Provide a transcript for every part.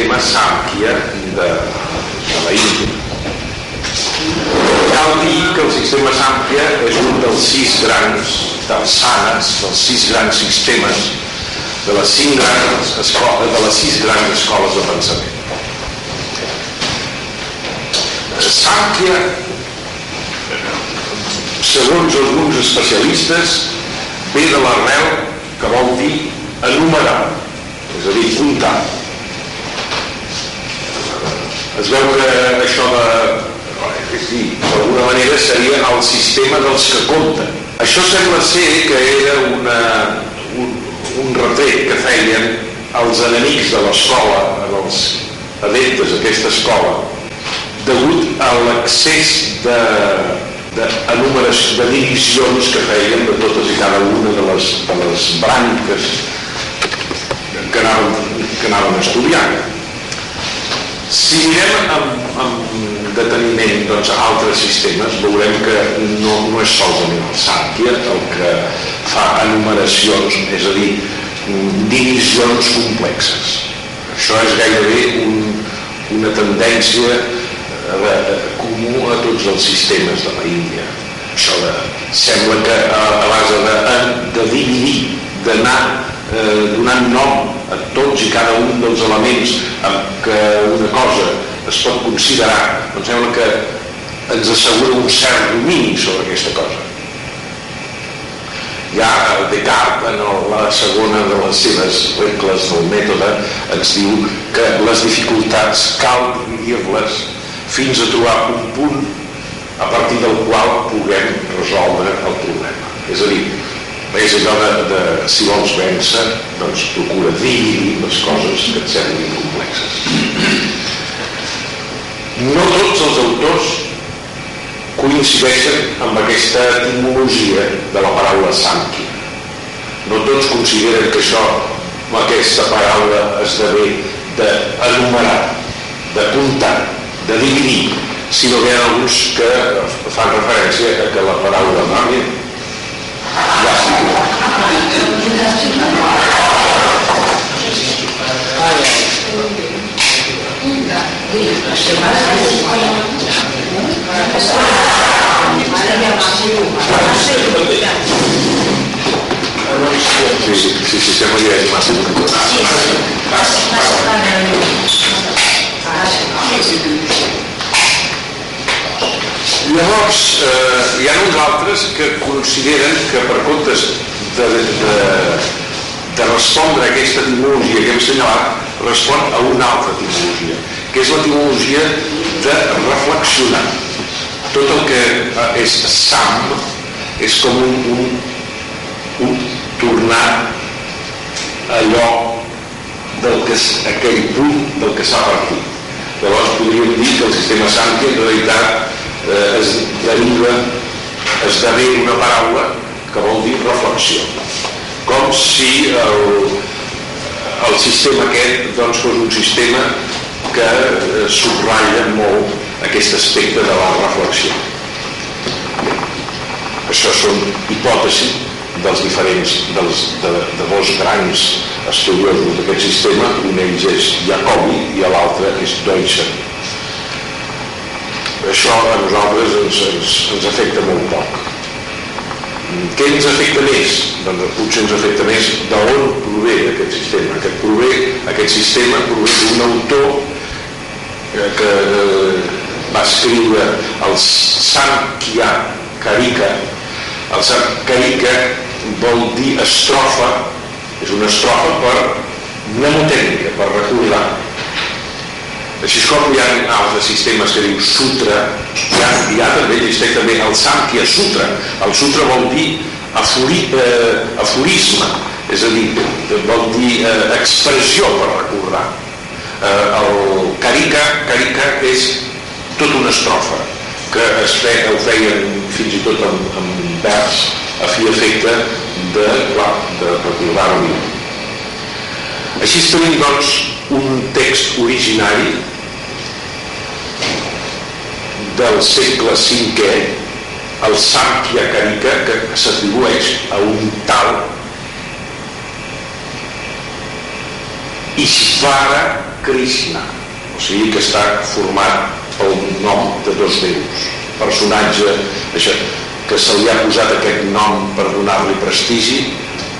tema Sàmquia de, de la Índia. Cal dir que el sistema Sàmquia és un dels sis grans, dels dels sis grans sistemes de les, cinc grans escoles, de les sis grans escoles de pensament. Sàmquia, segons alguns especialistes, ve de l'arrel que vol dir enumerar, és a dir, comptar. Es veu que això de... És d'alguna manera seria el sistema dels que compten. Això sembla ser que era una, un, un retret que feien els enemics de l'escola, els adeptes d'aquesta escola, degut a l'accés de, de, de divisions que feien de totes i cada una de les, de les branques que anaven, que anaven estudiant. Si mirem amb, amb deteniment doncs, altres sistemes, veurem que no, no és solament el Sànquia el que fa enumeracions, és a dir, divisions complexes. Això és gairebé un, una tendència de, comú a tots els sistemes de la Índia. Això de, sembla que a, a base de, de dividir, d'anar eh, donant nom a tots i cada un dels elements amb que una cosa es pot considerar, doncs sembla que ens assegura un cert domini sobre aquesta cosa. Ja Descartes, en la segona de les seves regles del mètode, ens diu que les dificultats cal dividir-les fins a trobar un punt a partir del qual puguem resoldre el problema. És a dir, és allò de, de si vols vèncer, doncs procura dividir les coses que et semblin complexes. No tots els autors coincideixen amb aquesta etimologia de la paraula Sanki. No tots consideren que això, aquesta paraula esdevé d'enumerar, de comptar, de dividir, sinó que hi ha alguns que fan referència a que la paraula màgia ja Sí, sí, sí, sí, siamo gli massa Llavors, eh, hi ha uns altres que consideren que per comptes de, de, de respondre a aquesta etimologia que hem assenyalat, respon a una altra etimologia, que és l'etimologia de reflexionar. Tot el que eh, és sam és com un, un, un tornar allò del que aquell punt del que s'ha partit. Llavors podríem dir que el sistema Santi en realitat eh, es deriva, esdevé una paraula que vol dir reflexió. Com si el, el sistema aquest doncs, fos un sistema que eh, subratlla molt aquest aspecte de la reflexió. Això són hipòtesis dels diferents, dels, de, de dos grans estudiosos d'aquest sistema, un d'ells és Jacobi i l'altre és Deutscher això a nosaltres ens, ens, ens afecta molt poc. Què ens afecta més? Doncs potser ens afecta més d'on prové aquest sistema. Aquest, prové, aquest sistema prové d'un autor que, que va escriure el Sankhya Karika. El Sankhya vol dir estrofa, és una estrofa per mnemotècnica, per recordar així com hi ha altres sistemes que diu sutra, hi ha, hi ha també, existeix també el Samkhya Sutra. El sutra vol dir afori, eh, aforisme, és a dir, vol dir eh, expressió per recordar. Eh, el Karika, Karika és tota una estrofa que es fe, el feien fins i tot amb, amb vers a fi efecte de, clar, de recordar-ho. Així tenim, doncs, un text originari del segle V, el Sàmquia Carica, que s'atribueix a un tal Ishvara Krishna, o sigui que està format pel nom de dos déus. Personatge això, que se li ha posat aquest nom per donar-li prestigi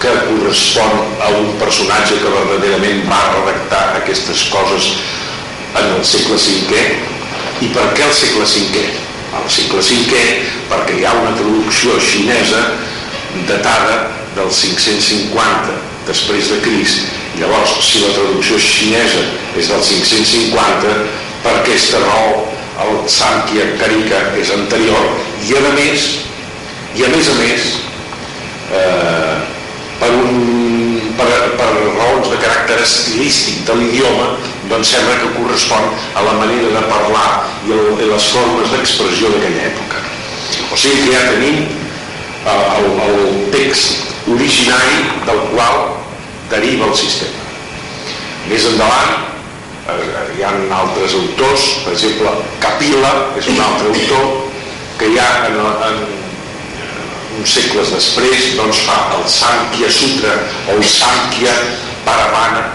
que correspon a un personatge que verdaderament va redactar aquestes coses en el segle V i per què el segle V? Al segle V perquè hi ha una traducció xinesa datada del 550 després de Crist llavors si la traducció xinesa és del 550 per aquesta raó el Samkhya Karika és anterior i a més i a més a més eh, per, un, per, per raons de caràcter estilístic de l'idioma doncs sembla que correspon a la manera de parlar i, i les formes d'expressió d'aquella època. O sigui que ja tenim eh, el, el text originari del qual deriva el sistema. Més endavant eh, hi ha altres autors per exemple Capila és un altre autor que ja en, en, uns segles després doncs fa el Sankhya Sutra o el Sankhya Paravana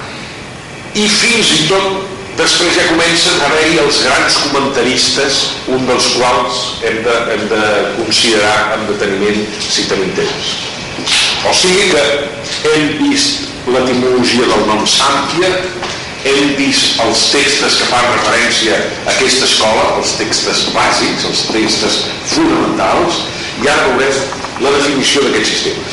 i fins i tot després ja comencen a haver-hi els grans comentaristes un dels quals hem de, hem de considerar amb deteniment si tenim temps o sigui que hem vist l'etimologia del nom Sankhya hem vist els textos que fan referència a aquesta escola, els textos bàsics, els textos fonamentals, i ara veurem la definició d'aquest sistema.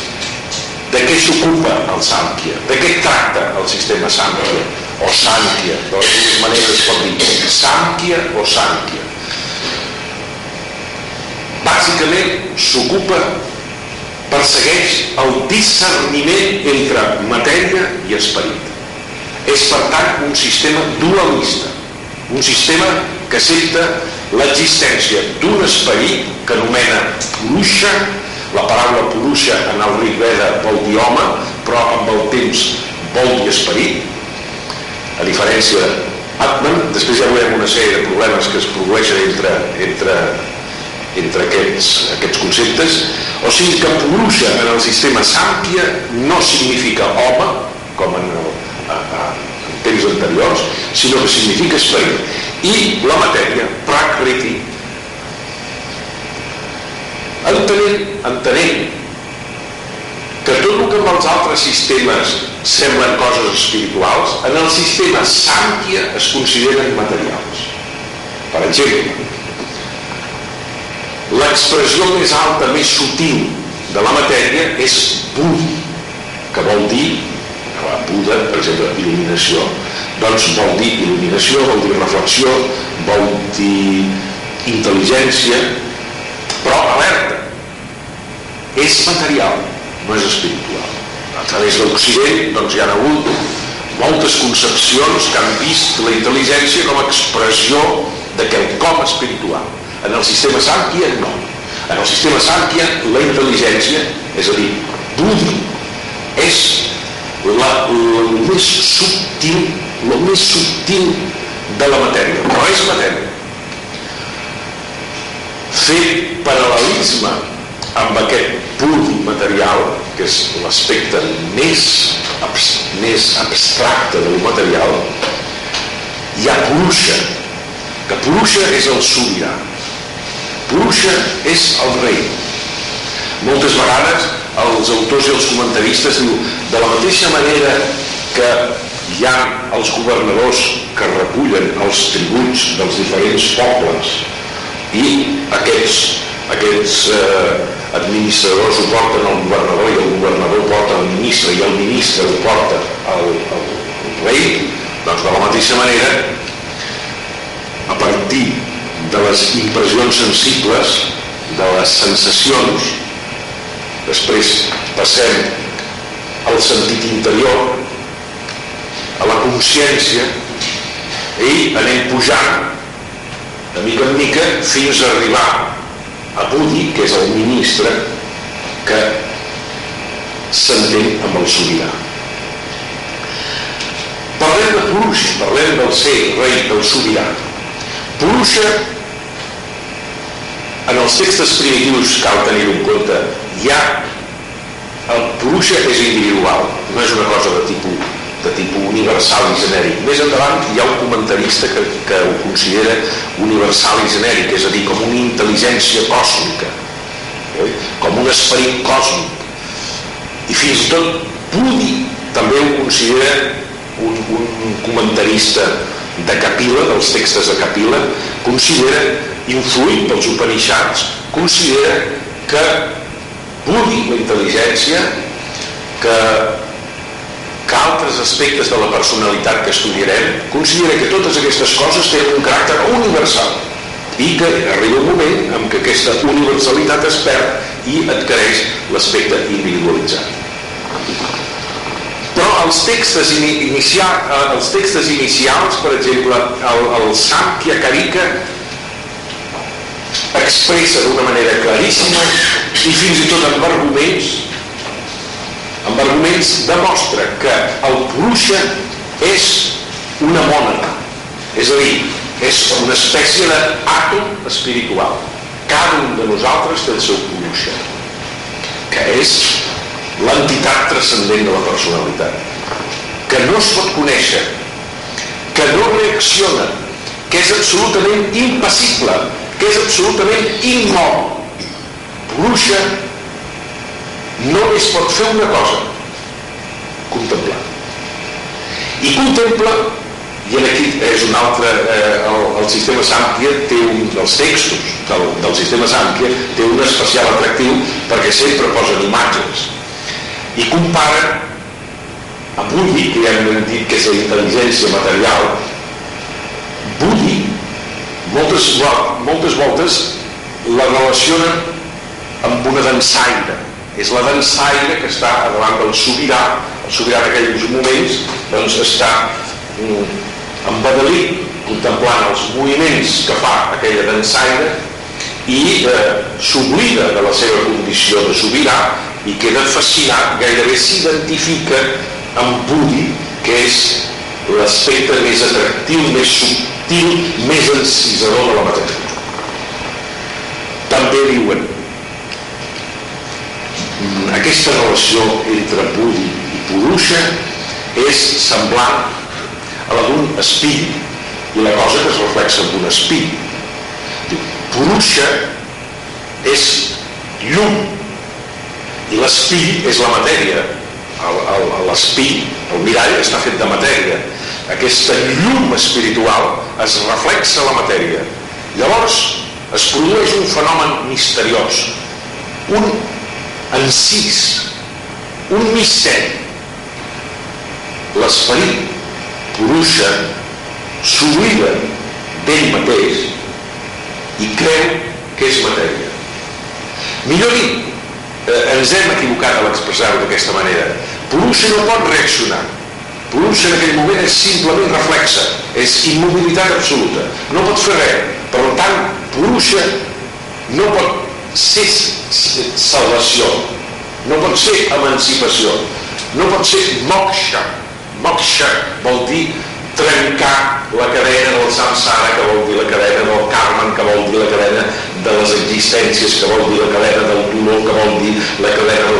De què s'ocupa el Sànquia? De què tracta el sistema Sànquia? O Sànquia, de les dues maneres es pot dir. Sànquia o Sànquia. Bàsicament s'ocupa, persegueix el discerniment entre matèria i esperit. És, per tant, un sistema dualista, un sistema que accepta l'existència d'un esperit que anomena Purusha la paraula Purusha en el Rig Veda vol dir home, però amb el temps vol dir esperit. A diferència d'Atman, després ja veurem una sèrie de problemes que es produeixen entre, entre, entre aquests, aquests conceptes. O sigui que Purusha en el sistema Samkhya no significa home, com en, el, a, a, en temps anteriors, sinó que significa esperit. I la matèria, Prakriti, entenent, entenent que tot el que en els altres sistemes semblen coses espirituals, en el sistema Sànquia es consideren materials. Per exemple, l'expressió més alta, més sutil de la matèria és Budi, que vol dir, Buda, per exemple, il·luminació, doncs vol dir il·luminació, vol dir reflexió, vol dir intel·ligència, però alerta és material no és espiritual. A través de l'Occident doncs hi ha hagut moltes concepcions que han vist la intel·ligència com a expressió de quelcom espiritual. En el sistema Sànquia no. En el sistema Sànquia la intel·ligència és a dir, Budi és la, la, més subtil el més subtil de la matèria. Però és matèria. Fer paral·lelisme amb aquest pur material, que és l'aspecte més, més abstracte del material, hi ha Purusha, que Purusha és el sobirà. Purusha és el rei. Moltes vegades els autors i els comentaristes diu de la mateixa manera que hi ha els governadors que recullen els tributs dels diferents pobles i aquests aquests eh, administradors ho porten al governador i el governador porta al ministre i el ministre ho porta al, al, al rei doncs de la mateixa manera a partir de les impressions sensibles de les sensacions després passem al sentit interior a la consciència i anem pujant de mica en mica fins a arribar a que és el ministre que s'entén amb el sobirà. Parlem de Purusha, parlem del ser rei del sobirà. Purusha, en els textos primitius cal tenir en compte, ha el Purusha és individual, no és una cosa de tipus de tipus universal i genèric. Més endavant hi ha un comentarista que, que ho considera universal i genèric, és a dir, com una intel·ligència còsmica, eh? com un esperit còsmic. I fins i tot Budi també ho considera un, un comentarista de Capila, dels textos de Capila, considera, influït pels Upanishads, considera que Budi, la intel·ligència, que que altres aspectes de la personalitat que estudiarem considera que totes aquestes coses tenen un caràcter universal i que arriba un moment en què aquesta universalitat es perd i adquireix l'aspecte individualitzat. Però els textos, inicia, eh, els textos inicials, per exemple, el, el Samkhya Karika expressa d'una manera claríssima i fins i tot amb arguments amb arguments demostra que el Purusha és una mònada, és a dir, és una espècie d'àtom espiritual. Cada un de nosaltres té el seu Purusha, que és l'entitat transcendent de la personalitat, que no es pot conèixer, que no reacciona, que és absolutament impassible, que és absolutament immòbil. Purusha només pot fer una cosa. Contemplar. I contempla i aquí és un altre eh, el, el sistema Samkhya té un dels textos del, del sistema Samkhya té un especial atractiu perquè sempre posen imatges. I compara amb Budi que ja hem dit que és la intel·ligència material. Budi moltes, moltes voltes la relaciona amb una dansaire és la dansaire que està davant del sobirà el sobirà en aquells moments doncs està mm, embadalit contemplant els moviments que fa aquella dansaire i eh, s'oblida de la seva condició de sobirà i queda fascinat, gairebé s'identifica amb Budi que és l'aspecte més atractiu, més subtil, més encisador de la matèria. També diuen aquesta relació entre Budi i Purusha és semblant a la d'un espill i la cosa que es reflexa en un espill. Purusha és llum i l'espill és la matèria. L'espill, el mirall, està fet de matèria. Aquesta llum espiritual es reflexa a la matèria. Llavors es produeix un fenomen misteriós, un sis, un misteri l'esperit Purusha s'oblida d'ell mateix i creu que és matèria. Millor dit eh, ens hem equivocat a l'expressar-ho d'aquesta manera. Purusha no pot reaccionar. Purusha en aquell moment és simplement reflexa és immobilitat absoluta. No pot fer res. Per tant Purusha no pot ser salvació, no pot ser emancipació, no pot ser moksha. Moksha vol dir trencar la cadena del samsara, que vol dir la cadena del karma, que vol dir la cadena de les existències, que vol dir la cadena del dolor, que vol dir la cadena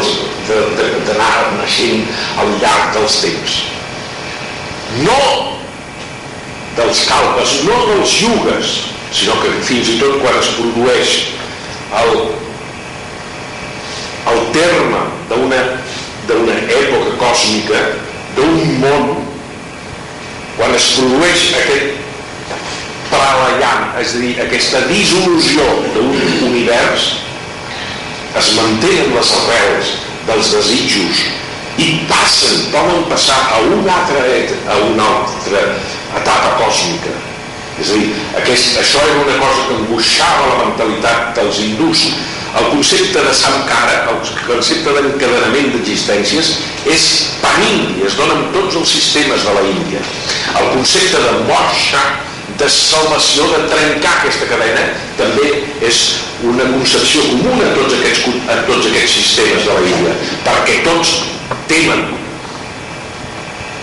d'anar naixent al llarg dels temps. No dels calpes, no dels yugues, sinó que fins i tot quan es produeix el, el terme d'una època còsmica, d'un món, quan es produeix aquest pralayam, és a dir, aquesta dissolució d'un univers, es mantenen les arrels dels desitjos i passen, poden passar a una altra, a una altra etapa còsmica és a dir, aquest, això era una cosa que angoixava la mentalitat dels hindús. El concepte de Samkara, el concepte d'encadenament d'existències, és panindi, es dona en tots els sistemes de la Índia. El concepte de moksha, de salvació, de trencar aquesta cadena, també és una concepció comuna a tots aquests, a tots aquests sistemes de la Índia, perquè tots temen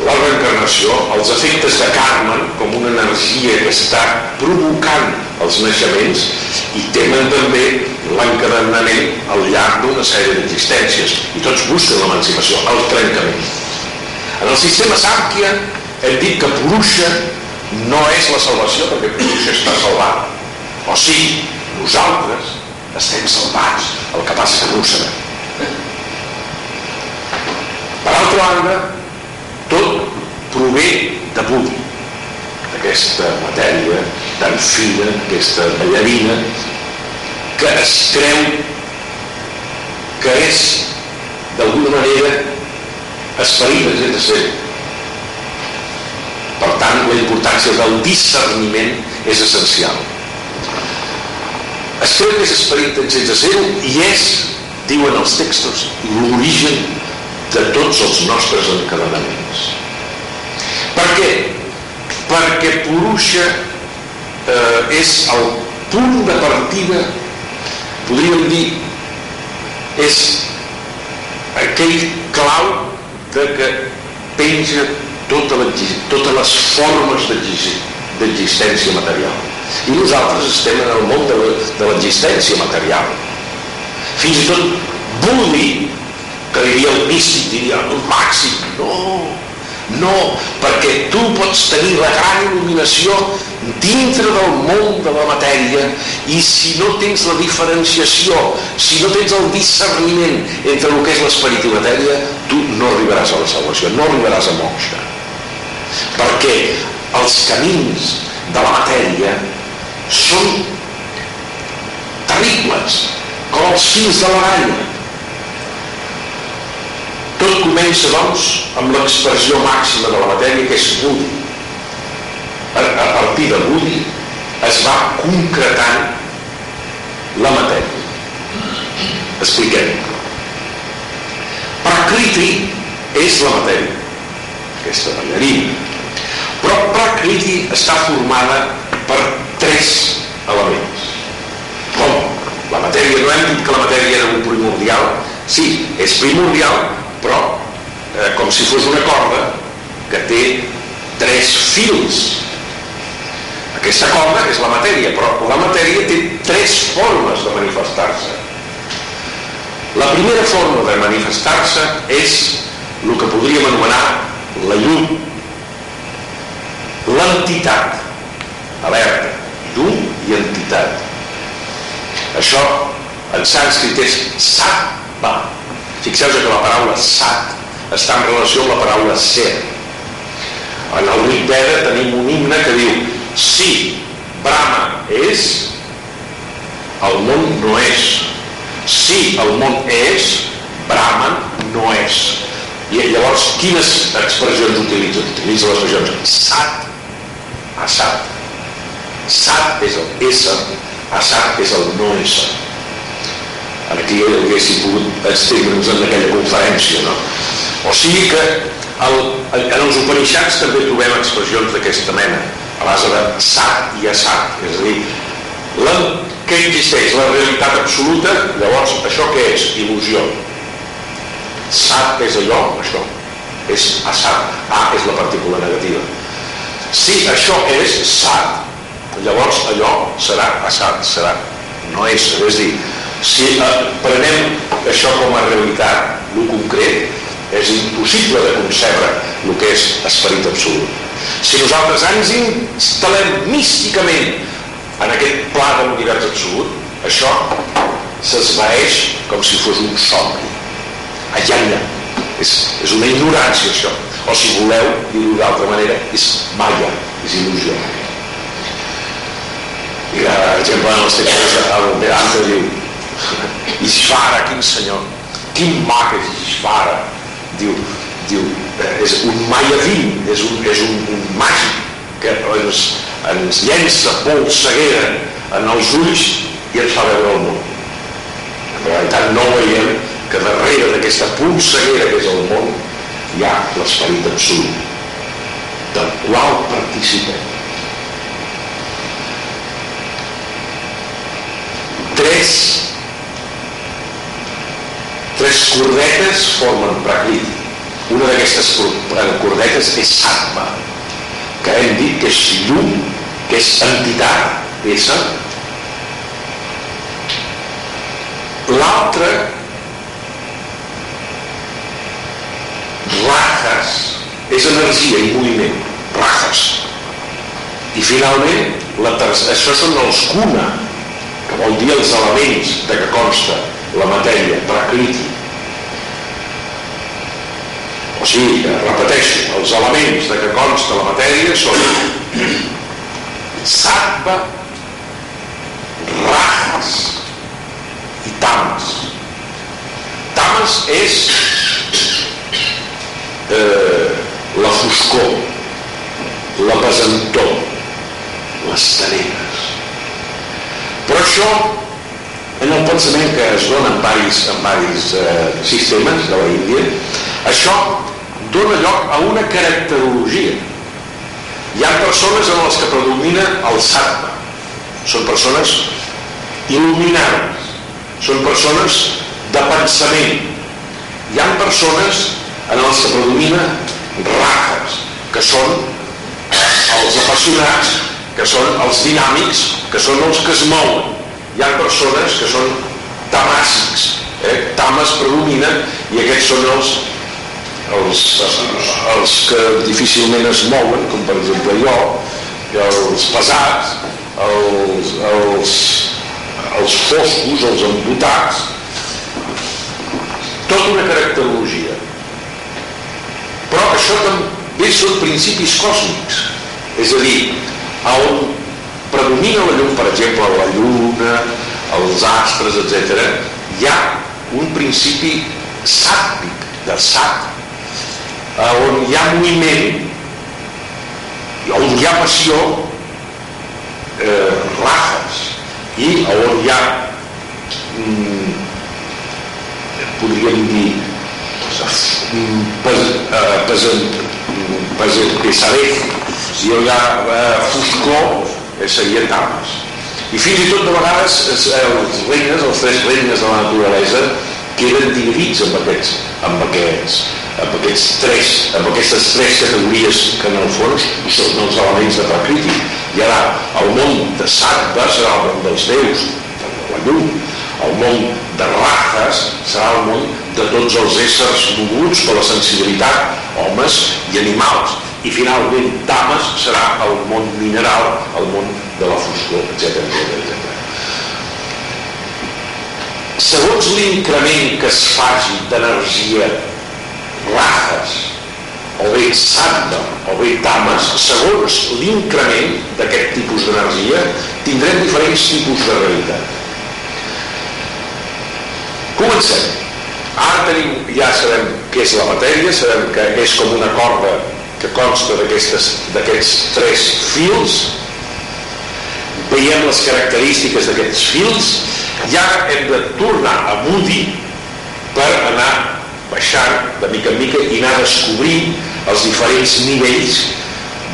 la reencarnació, els efectes de Carmen com una energia que està provocant els naixements i tenen també l'encadenament al llarg d'una sèrie d'existències i tots busquen l'emancipació, el trencament. En el sistema Sàmquia hem dit que Purusha no és la salvació perquè Purusha està salvat. O sigui, nosaltres estem salvats, el que passa que no ho sabem. Per altra banda, tot prové de Budi, d'aquesta matèria tan fina, aquesta ballarina, que es creu que és d'alguna manera esperit de ser. Per tant, la importància del discerniment és essencial. Es creu que és esperit sense ser i és, diuen els textos, l'origen de tots els nostres encadenaments. Per què? Perquè Purusha eh, és el punt de partida, podríem dir, és aquell clau de que penja tota totes les formes d'existència material. I nosaltres estem en el món de l'existència material. Fins i tot Budi, que diria el místic, diria el màxim. No, no, perquè tu pots tenir la gran il·luminació dintre del món de la matèria i si no tens la diferenciació, si no tens el discerniment entre el que és l'esperit i matèria, tu no arribaràs a la salvació, no arribaràs a moksha. Perquè els camins de la matèria són terribles, com els fils de l'aranya. Tot comença, doncs, amb l'expressió màxima de la matèria, que és Budi a, a partir de Budi es va concretant la matèria. Expliquem. Prakriti és la matèria, aquesta ballarina. Però Prakriti està formada per tres elements. Com? La matèria, no hem dit que la matèria era un primordial? Sí, és primordial, però eh, com si fos una corda que té tres fils aquesta corda és la matèria, però la matèria té tres formes de manifestar-se. La primera forma de manifestar-se és el que podríem anomenar la llum, l'entitat, alerta, llum i entitat. Això en sànscrit és sattva. Fixeu-vos que la paraula sat està en relació amb la paraula ser. En el Rig Veda tenim un himne que diu si Brahma és, el món no és. Si el món és, Brahman no és. I llavors, quines expressions utilitza? Utilitza les expressions sat, asat. Sat és el ésser, asat és el no ésser. Aquí haguéssim pogut estendre'ns en aquella conferència, no? O sigui que el, en els Upanishads també trobem expressions d'aquesta mena a base de sat i assat, és a dir, la, què existeix? La realitat absoluta, llavors això què és? Il·lusió. Sat és allò, això, és assat. A és la partícula negativa. Si això és sat, llavors allò serà assat, serà. No és, és a dir, si eh, prenem això com a realitat, el concret, és impossible de concebre el que és esperit absolut. Si nosaltres ens instal·lem místicament en aquest pla de l'univers absolut, això s'esvaeix com si fos un somni. Allà, allà. És, és una ignorància, això. O si voleu dir-ho d'altra manera, és malla, és il·lusió. I, per exemple, en els textos el Vedanta diu Ishvara, quin senyor, quin mac és Ishvara, diu, diu, eh, és un mayavim, és un, és un, un màgic que ens, ens llença polseguera en els ulls i ens fa veure el món. En realitat no veiem que darrere d'aquesta polseguera que és el món hi ha l'esperit absolut del qual participem. Tres tres cordetes formen prakriti una d'aquestes cordetes és Satma, que hem dit que és llum, que és entitat, essa. L'altre, rajas, és energia i moviment, rajas. I finalment, la això són els kuna, que vol dir els elements de què consta la matèria, prakriti. O sigui, repeteixo, els elements de què consta la matèria són sattva, rajas i tamas. Tamas és eh, la foscor, la pesantor, les tenenes. Però això, en el pensament que es dona en varis, en varis eh, sistemes de la Índia, això dona lloc a una caracterologia. Hi ha persones en les que predomina el sattva. Són persones il·luminades. Són persones de pensament. Hi ha persones en els que predomina rajas, que són els apassionats, que són els dinàmics, que són els que es mouen. Hi ha persones que són tamàssics, eh? tames predominen i aquests són els, els, els que difícilment es mouen, com per exemple jo, els pesats, els, els, els foscos, els embotats, tota una caracterologia. Però això també són principis còsmics, és a dir, on predomina la llum, per exemple, la lluna, els astres, etc., hi ha un principi sàtvic, de sat, on hi ha moviment, on hi ha passió, eh, rajas, i on hi ha mm, podríem dir pesadez si hi ha foscor seria tames i fins i tot de vegades els regnes, els tres regnes de la naturalesa queden dividits amb aquests amb aquests amb aquests tres, amb aquestes tres categories que en el fons són els elements de Prakriti i ara el món de Sattva serà el món dels déus la llum el món de rajas serà el món de tots els éssers moguts per la sensibilitat, homes i animals. I finalment, dames serà el món mineral, el món de la foscor, etc. etc. Segons l'increment que es faci d'energia, rajas, o bé santa, o bé dames, segons l'increment d'aquest tipus d'energia, tindrem diferents tipus de realitat. Comencem. Ara tenim, ja sabem què és la matèria, sabem que és com una corda que consta d'aquests tres fils, veiem les característiques d'aquests fils, ara hem de tornar a Moody per anar baixant de mica en mica i anar descobrint els diferents nivells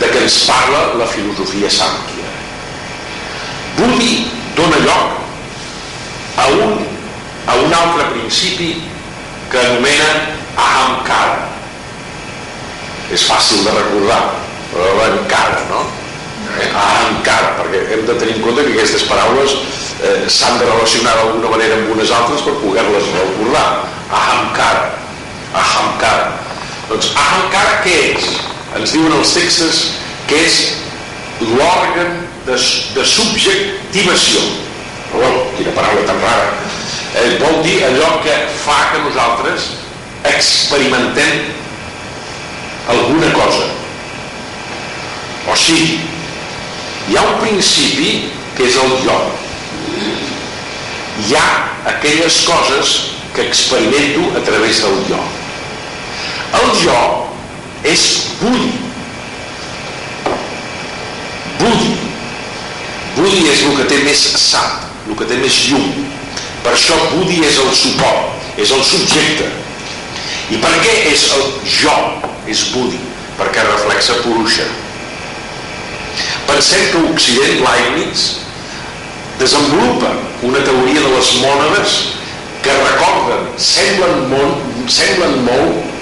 de què ens parla la filosofia sànquia. Budi dona lloc a un a un altre principi que anomena ahamkara. És fàcil de recordar, però l'encara, no? Eh? Ahamkara, perquè hem de tenir en compte que aquestes paraules eh, s'han de relacionar d'alguna manera amb unes altres per poder-les recordar. Ahamkara. Ahamkara. Doncs ahamkara què és? Ens diuen els textos que és l'òrgan de, de subjectivació. Però, quina paraula tan rara eh, vol dir allò que fa que nosaltres experimentem alguna cosa o sigui hi ha un principi que és el jo hi ha aquelles coses que experimento a través del jo el jo és Budi Budi Budi és el que té més sap el que té més llum per això Budi és el suport, és el subjecte. I per què és el jo, és Budi? Perquè reflexa Purusha. Pensem que Occident, Leibniz, desenvolupa una teoria de les mònades que recorden, semblen molt, semblen molt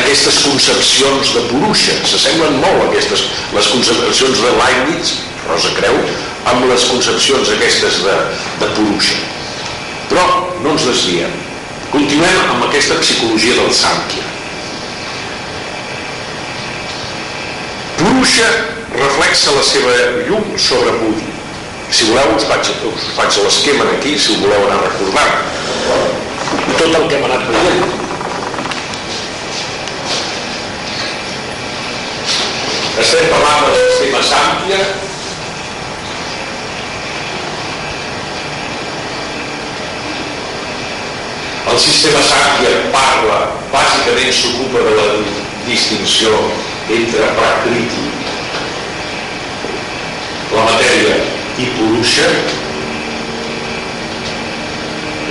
aquestes concepcions de Purusha, s'assemblen molt a aquestes, les concepcions de Leibniz, Rosa Creu, amb les concepcions aquestes de, de Purusha. Però no ens desviem Continuem amb aquesta psicologia del Sankhya. Purusha reflexa la seva llum sobre Budi. Si voleu us faig, us faig l'esquema aquí, si ho voleu anar recordant. Tot el que hem anat veient Estem parlant del sistema Sàmpia, el sistema Sàmpia parla, bàsicament s'ocupa de la distinció entre Prakriti, la matèria i Purusha,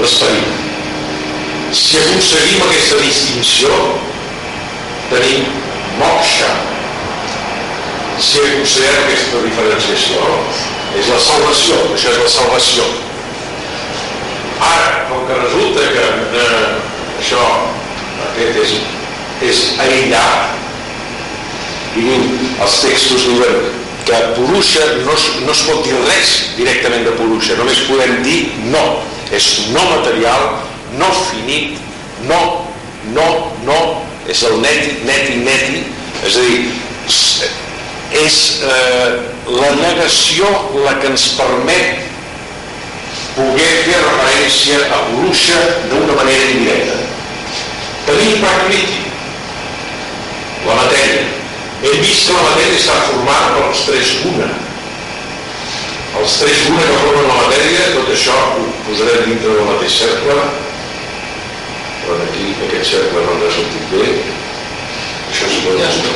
l'esperit. Si aconseguim aquesta distinció, tenim moksha. Si aconseguim aquesta diferenciació, és la salvació, això és la salvació. Ara, com que resulta que eh, això, aquest és, és aïllat, i els textos diuen que Purusha no, no es pot dir res directament de Purusha, només podem dir no, és no material, no finit, no, no, no, és el neti, neti, neti, és a dir, és eh, la negació la que ens permet poder fer referència a Purusha d'una manera indirecta. Tenim Prakriti, la matèria, hem vist que la matèria està formada per els tres guna. Els tres guna que formen la matèria, tot això ho posarem dintre del mateix cercle, però aquí aquest cercle no ens ha sortit bé. Això és molt... Ja, ja.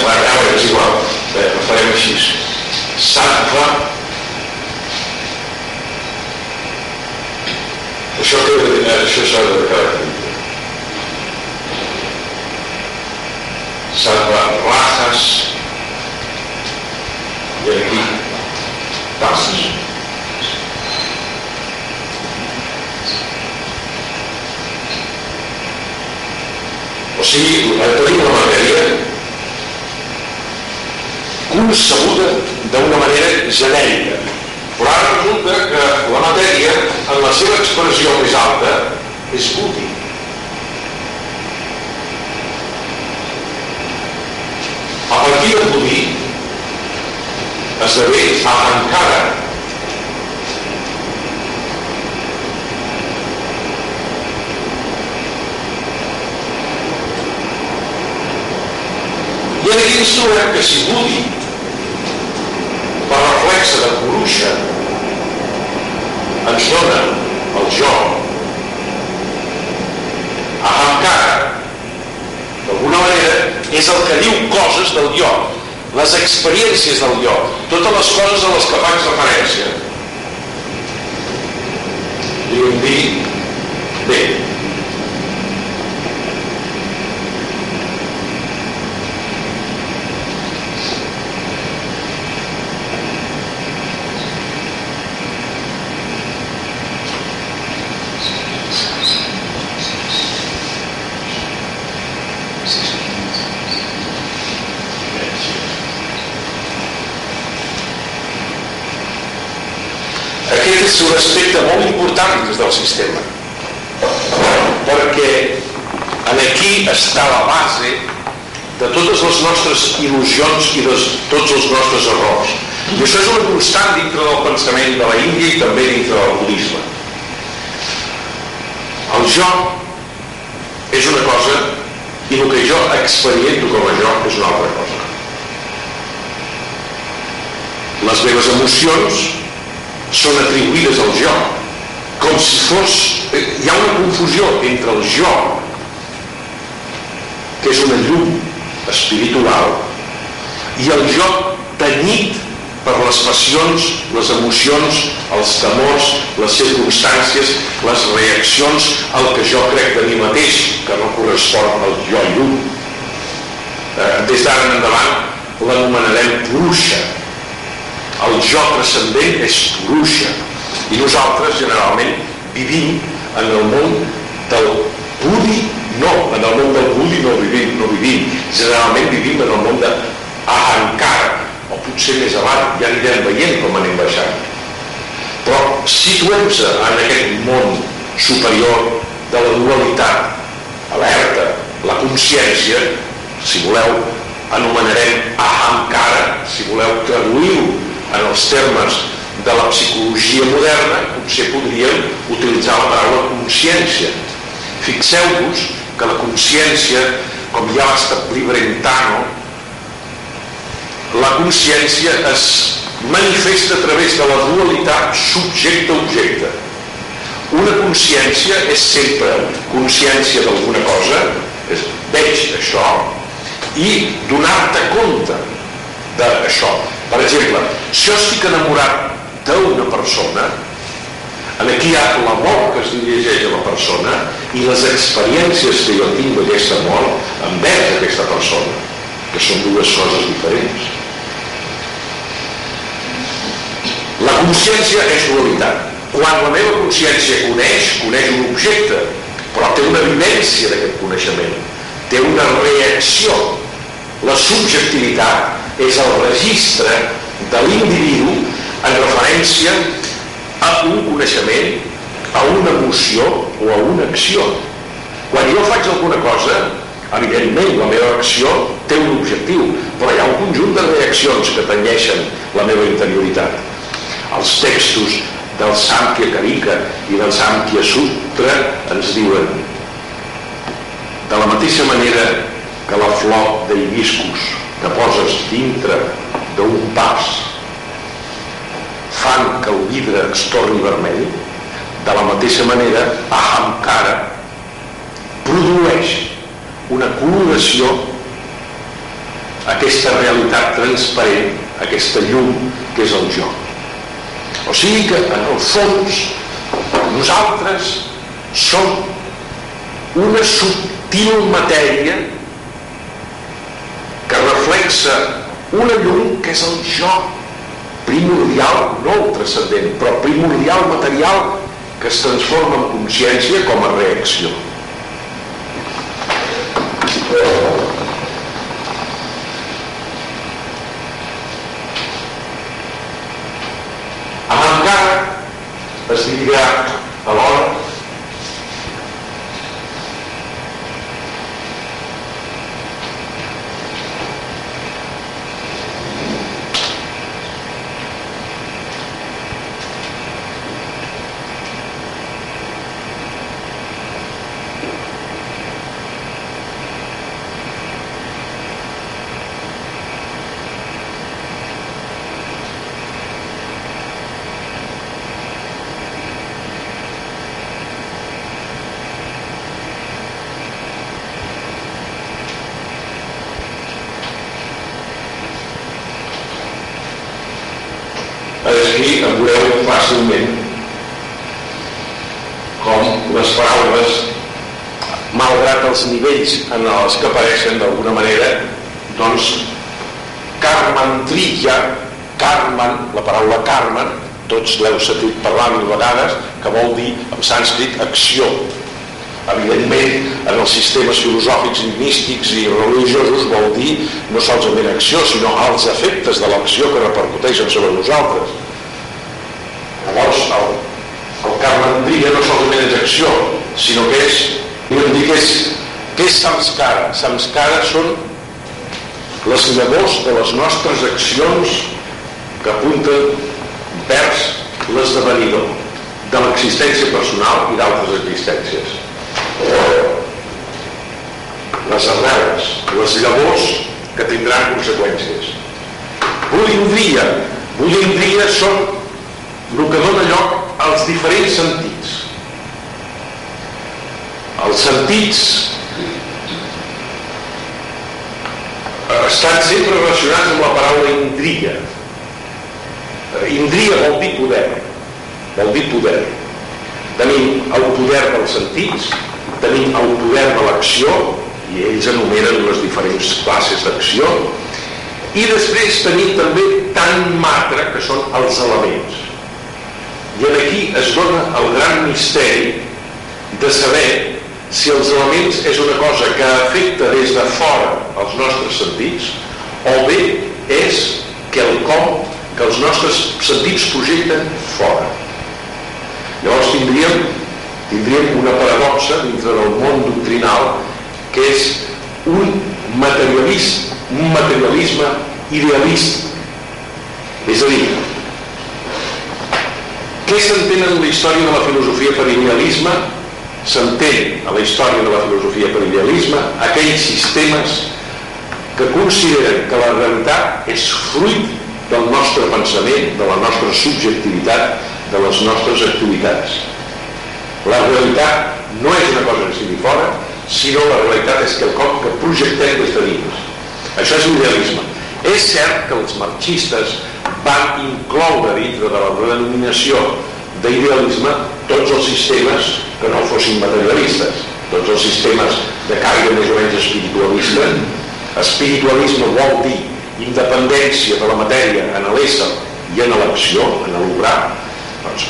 Bueno, ja, és igual. Bé, ho farem així. Sattva això, que, això s'ha de caracteritzar. salva rajas y aquí passos. O sigui, tenim una matèria concebuda d'una manera genèrica. Però ara resulta que la matèria, en la seva expressió més alta, és útil. a partir de Budí esdevé encara i aquí ens trobem que si Budi per reflexe de Purusha ens dona el jo Ahamkara d'alguna manera és el que diu coses del jo les experiències del jo totes les coses a les que faig referència. I un dir bé és un aspecte molt important des del sistema perquè en aquí està la base de totes les nostres il·lusions i de tots els nostres errors. I això és una constant dintre del pensament de la Índia i també dintre del budisme. El jo és una cosa i el que jo experimento com a jo és una altra cosa. Les meves emocions són atribuïdes al jo com si fos eh, hi ha una confusió entre el jo que és una llum espiritual. I el jo tenyit per les passions, les emocions, els temors, les circumstàncies, les reaccions al que jo crec de mi mateix, que no correspon al jo llum. Eh, des d'ara en endavant l'anomenarem bruixa, el jo transcendent és bruixa. I nosaltres generalment vivim en el món del Budi no, en el món Budi no vivim, no vivim generalment vivim en el món de o potser més avant ja anirem veient com anem baixant però situem-se en aquest món superior de la dualitat alerta, la consciència si voleu, anomenarem ahamkara, si voleu traduir-ho en els termes de la psicologia moderna, potser podríem utilitzar la paraula consciència. Fixeu-vos que la consciència, com ja va establir Brentano, la consciència es manifesta a través de la dualitat subjecte-objecte. Una consciència és sempre consciència d'alguna cosa, és, veig això, i donar-te compte d'això. Per exemple, si jo estic enamorat d'una persona, aquí hi ha l'amor que es dirigeix a la persona i les experiències que jo tinc d'aquest amor envers aquesta persona, que són dues coses diferents. La consciència és dualitat. Quan la meva consciència coneix, coneix un objecte, però té una vivència d'aquest coneixement, té una reacció. La subjectivitat és el registre de l'individu en referència a un coneixement, a una emoció o a una acció. Quan jo faig alguna cosa, evidentment la meva acció té un objectiu, però hi ha un conjunt de reaccions que tanyeixen la meva interioritat. Els textos del Samkhya Karika i del Samkhya Sutra ens diuen de la mateixa manera que la flor d'hibiscus que poses dintre d'un pas fan que el vidre es torni vermell de la mateixa manera Ahamkara produeix una coloració aquesta realitat transparent aquesta llum que és el joc o sigui que, en el fons, nosaltres som una subtil matèria que reflexa una llum que és el jo primordial, no el transcendent, però primordial material que es transforma en consciència com a reacció. es dividirà alhora fàcilment com les paraules malgrat nivells en els que apareixen d'alguna manera doncs Carmen Trilla Carmen, la paraula Carmen tots l'heu sentit parlar mil vegades que vol dir en sànscrit acció. Evidentment en els sistemes filosòfics i místics i religiosos vol dir no solament acció sinó els efectes de l'acció que repercuteixen sobre nosaltres. Llavors, el, el Carmendria no solament és acció, sinó que és, dir que és, què és samskara? Samskara són les llavors de les nostres accions que apunten vers l'esdevenidor de l'existència personal i d'altres existències. Les arrels, les llavors que tindran conseqüències. Bolindria. Bolindria són el que dona lloc als diferents sentits. Els sentits estan sempre relacionats amb la paraula indria. Indria vol dir poder. Vol dir poder. Tenim el poder dels sentits, tenim el poder de l'acció, i ells anomenen les diferents classes d'acció, i després tenim també tan matra, que són els elements. I aquí es dona el gran misteri de saber si els elements és una cosa que afecta des de fora els nostres sentits o bé és que el com que els nostres sentits projecten fora. Llavors tindríem, tindríem una paradoxa dintre del món doctrinal que és un materialisme, un materialisme idealista. És a dir, què s'entén en la història de la filosofia per idealisme? S'entén a la història de la filosofia per idealisme aquells sistemes que consideren que la realitat és fruit del nostre pensament, de la nostra subjectivitat, de les nostres activitats. La realitat no és una cosa que estigui fora, sinó la realitat és quelcom que projectem des de dins. Això és l'idealisme. És cert que els marxistes van incloure dintre de la denominació d'idealisme tots els sistemes que no fossin materialistes, tots els sistemes de caire més o menys espiritualista. Espiritualisme vol dir independència de la matèria en l'ésser i en l'acció, en l'obrar. Doncs,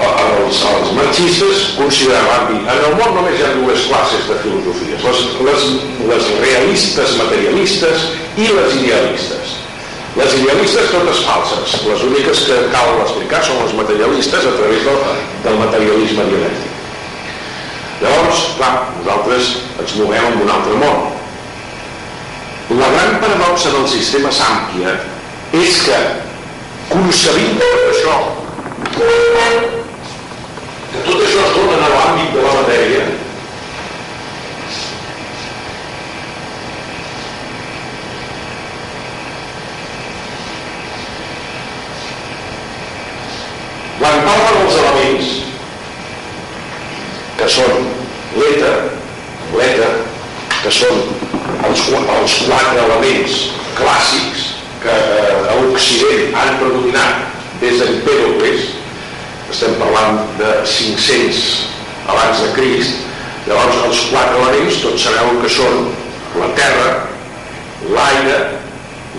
els, els marxistes consideraven en el món només hi ha dues classes de filosofies les, les, les realistes materialistes i les idealistes les idealistes totes falses. Les úniques que cal explicar són les materialistes a través del, del materialisme dialèctic. Llavors, clar, nosaltres ens movem en un altre món. La gran paradoxa del sistema Sàmpia és que concebint tot això que tot això es dona en l'àmbit de la matèria quan parla dels elements que són l'èter l'èter que són els, els quatre elements clàssics que eh, a l'Occident han predominat des d'Empèdocles, estem parlant de 500 abans de Crist, llavors els quatre elements tots sabeu que són la terra, l'aire,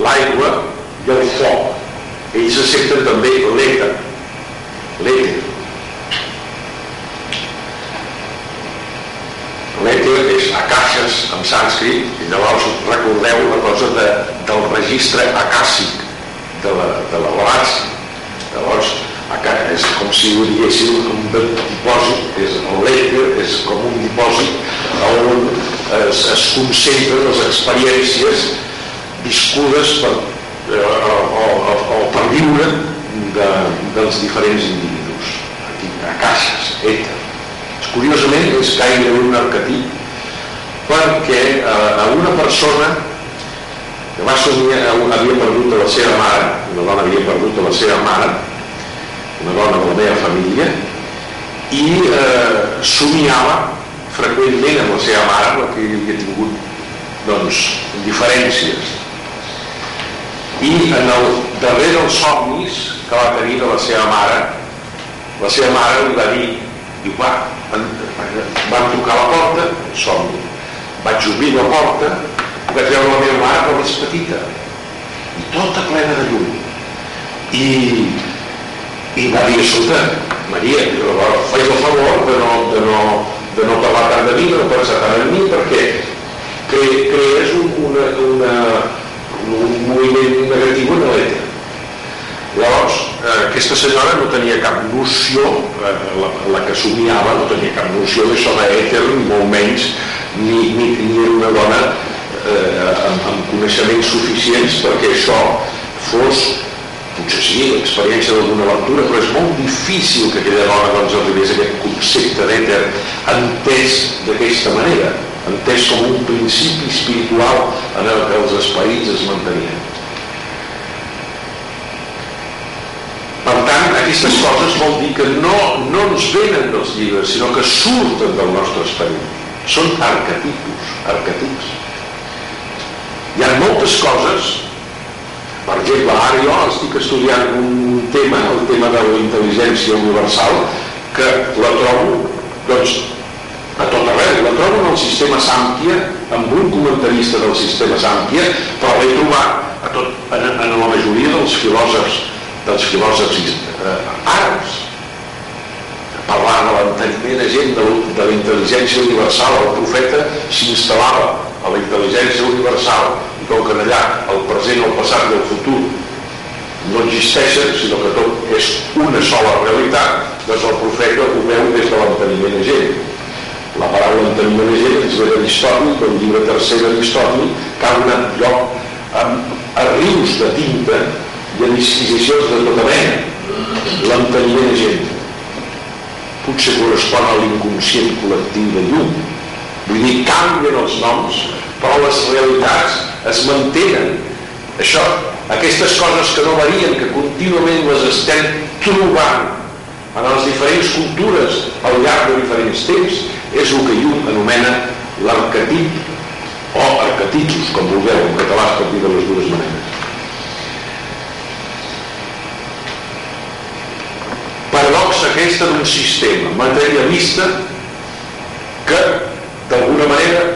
l'aigua i el foc. Ells accepten també l'èter, l'èter, l'èter és caixes en sànscrit i llavors recordeu la cosa de, del registre acàssic de la, de la galàxia llavors és com si ho diguéssim un dipòsit és, l'èter és com un dipòsit on es, es concentren les experiències viscudes per, eh, o, o, o per viure de, dels diferents individus aquí, a caixes, èter curiosament és gairebé un arquetip perquè eh, a una persona que va somiar, havia perdut la seva mare, una dona havia perdut la seva mare, una dona de la meva família, i eh, somiava freqüentment amb la seva mare, la que havia tingut doncs, diferències. I en el darrer dels somnis que va tenir de la seva mare, la seva mare li va dir, diu, va, van trucar a la porta, somni. Vaig obrir la porta vaig veure la meva mare com és petita i tota plena de llum. I, i va dir, escolta, Maria, faig el favor de no, de no, de no parlar tant de mi, de no pensar tant en mi, perquè cre, crees un, una, una, un moviment negatiu en l'èter Llavors, aquesta senyora no tenia cap noció, eh, la, la que somiava no tenia cap noció d'això d'èter, molt menys, ni, ni, ni era una dona eh, amb, amb coneixements suficients perquè això fos, potser sí, l'experiència d'alguna lectura, però és molt difícil que aquella dona doncs, arribés a aquest concepte d'èter entès d'aquesta manera, entès com un principi espiritual en el que els esperits es mantenien. Per tant, aquestes coses vol dir que no, no ens venen dels llibres, sinó que surten del nostre esperit. Són arquetipos, arquetips. Hi ha moltes coses, per exemple, ara jo estic estudiant un tema, el tema de la intel·ligència universal, que la trobo, doncs, a tot arreu. La trobo en el sistema Sàmpia, amb un comentarista del sistema Sàmpia, però l'he trobat a tot, en, en la majoria dels filòsofs dels filòsofs eh, àrabs parlant de l'enteniment gent de, de la intel·ligència universal el profeta s'instal·lava a la intel·ligència universal i com que allà el present, el passat i el futur no existeixen sinó que tot és una sola realitat doncs el profeta ho veu des de l'enteniment gent. La paraula enteniment gent ens ve d'Aristòtil, del llibre tercer d'Aristòtil, que ha donat lloc a, a rius de tinta i a disquisicions de tota mena. L'enteniment gent potser correspon a l'inconscient col·lectiu de llum. Vull dir, canvien els noms, però les realitats es mantenen. Això, aquestes coses que no varien, que contínuament les estem trobant en les diferents cultures al llarg de diferents temps, és el que Llum anomena l'arquetip o arquetipus, com vulgueu, en català es pot dir de les dues maneres. Paradoxa aquesta d'un sistema materialista que, d'alguna manera,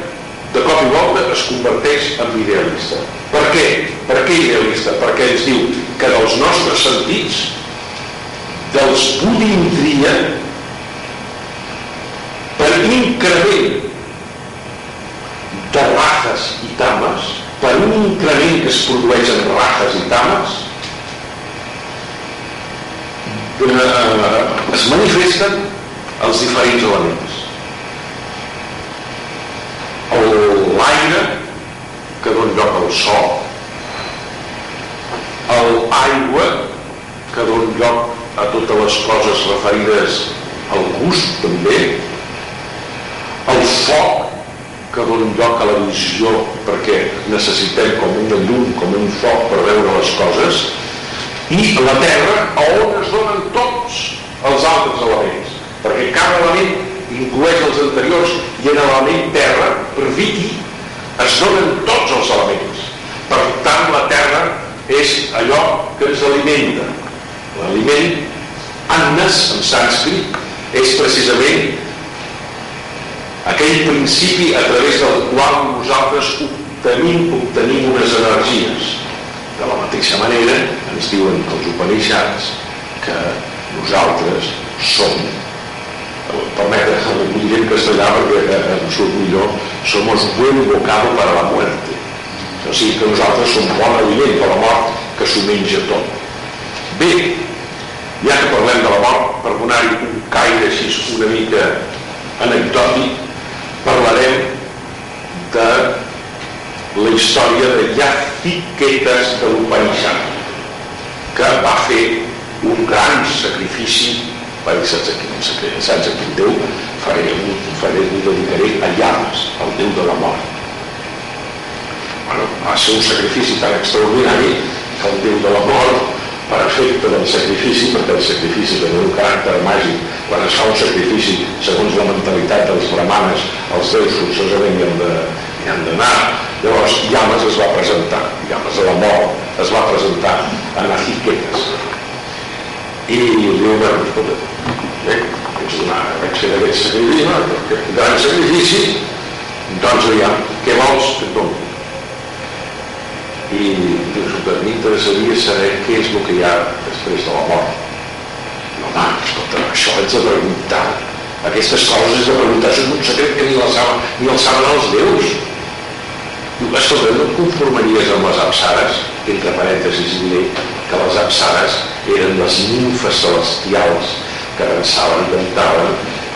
de cop i volta es converteix en idealista. Per què? Per què idealista? Perquè ens diu que dels nostres sentits, dels budintria, per increment de rajes i tames, per un increment que es produeix en rajes i tames, eh, es manifesten els diferents elements. L'aire que dona lloc al so, l'aigua que dona lloc a totes les coses referides al gust també, el foc que dona lloc a la visió perquè necessitem com una llum, com un foc per veure les coses i la terra a on es donen tots els altres elements. Perquè cada element inclueix els anteriors i en l'element terra per Vicky es donen tots els elements. Per tant la terra és allò que ens alimenta. L'aliment annes en sànscrit és precisament aquell principi a través del qual nosaltres obtenim, obtenim unes energies. De la mateixa manera ens diuen els Upanishads que nosaltres som permete, ho diré en castellà perquè em surt millor somos buen bocado para la muerte. O sigui que nosaltres som bon aliment per la mort que s'ho menja tot. Bé, ja que parlem de la mort per donar-hi un caire així una mica anecdòtic parlarem de la història de Yafiquetes de l'Upanishad que va fer un gran sacrifici va dir saps a quin, saps Déu faré, faré, ho dedicaré a Llames, el Déu de la mort bueno, va ser un sacrifici tan extraordinari que el Déu de la mort per efecte del sacrifici, perquè el sacrifici té un caràcter màgic, quan es fa un sacrifici segons la mentalitat dels brahmanes, els déus forçosament hi han de, d'anar. Llavors Yamas es va presentar, Yamas a la mort es va presentar a Najiquetes. I li diu, bueno, escolta, eh, vaig fer aquest sacrifici, aquest gran sacrifici, doncs aviam, què vols que et doni? i dius, a mi m'interessaria saber què és el que hi ha després de la mort. No, home, escolta, això ets de preguntar. Aquestes coses és de preguntar, això és un secret que ni, la saben, ni el saben els déus. Diu, escolta, no et conformaries amb les apsares? Entre parèntesis diré que les apsares eren les nimfes celestials que dansaven i cantaven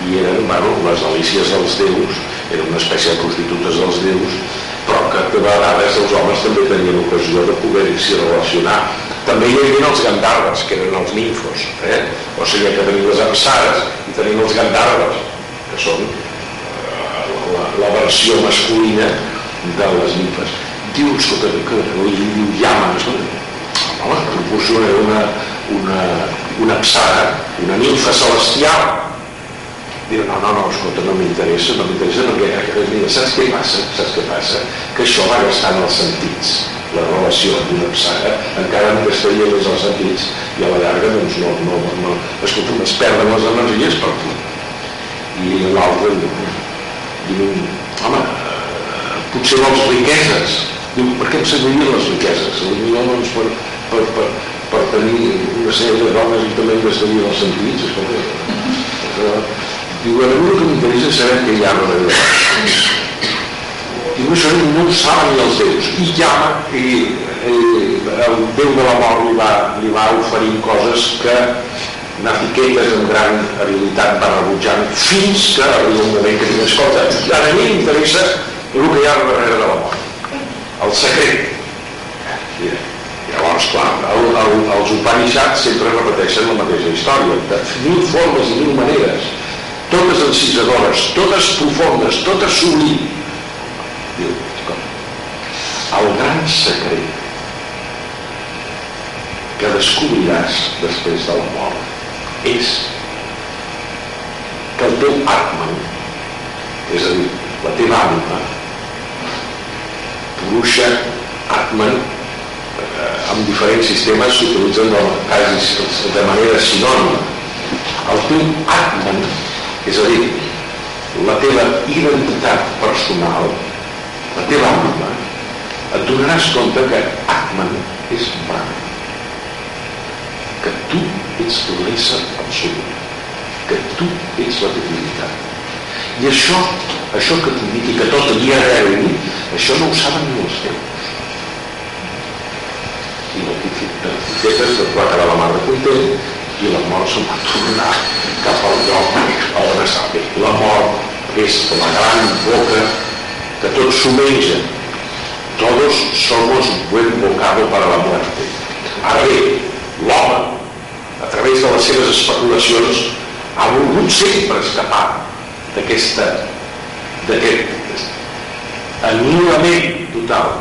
i eren, bueno, les delícies dels déus, eren una espècie de prostitutes dels déus però que de vegades els homes també tenien ocasió de poder-s'hi relacionar. També hi havia els gandarves, que eren els ninfos, eh? o sigui que tenim les apsares i tenim els gandarves, que són eh, la, la versió masculina de les ninfes. Diu, escolta, que li diu llama, home, proporciona una, una, una apsara, una ninfa celestial, Diu, no, no, no, escolta, no m'interessa, no m'interessa perquè, mira, saps què passa? Saps què passa? Que això va gastant els sentits, la relació d'una saga, encara no gastaria més els sentits i a la llarga, doncs, no, no, no, escolta, es perden les energies per tu. I l'altre diu, home, potser vols riqueses. Diu, per què servien les riqueses? Potser doncs, per, per, per, per tenir una sèrie de dones i també gastaria els sentits, escolta. Diu, a el que m'interessa és saber què hi ha darrere. Diu, això no ho saben ni els déus. I llama, i, i el déu de la mort li va, li va oferir coses que anar etiquetes amb gran habilitat va rebutjant fins que arriba un moment que diu escolta, ara a mi m'interessa el que hi ha darrere de la mort el secret. I, llavors clar el, el, els Upanishads sempre repeteixen la mateixa història de mil formes i mil maneres. Totes encisadores, totes profundes totes sublims diu, el gran secret que descobriràs després de la mort és que el teu Atman, és a dir, la teva ànima, Purusha, Atman, eh, amb diferents sistemes s'utilitzen de manera sinònima. El teu Atman, és a dir, la teva identitat personal, la teva ànima, et donaràs compte que Atman és Brahman que tu ets l'ésser absolut, que tu ets la divinitat. I això, això que t'indiqui que tot havia d'haver això no ho saben ni els teus. I l'etiquetes de va quedar la mar de content i la mort se'n va tornar cap al lloc on està bé. La mort és la gran boca que tot s'ho menja. Todos somos buen bocado para la muerte. Ara bé, l'home, a través de les seves especulacions, ha volgut sempre escapar d'aquesta d'aquest anul·lament total.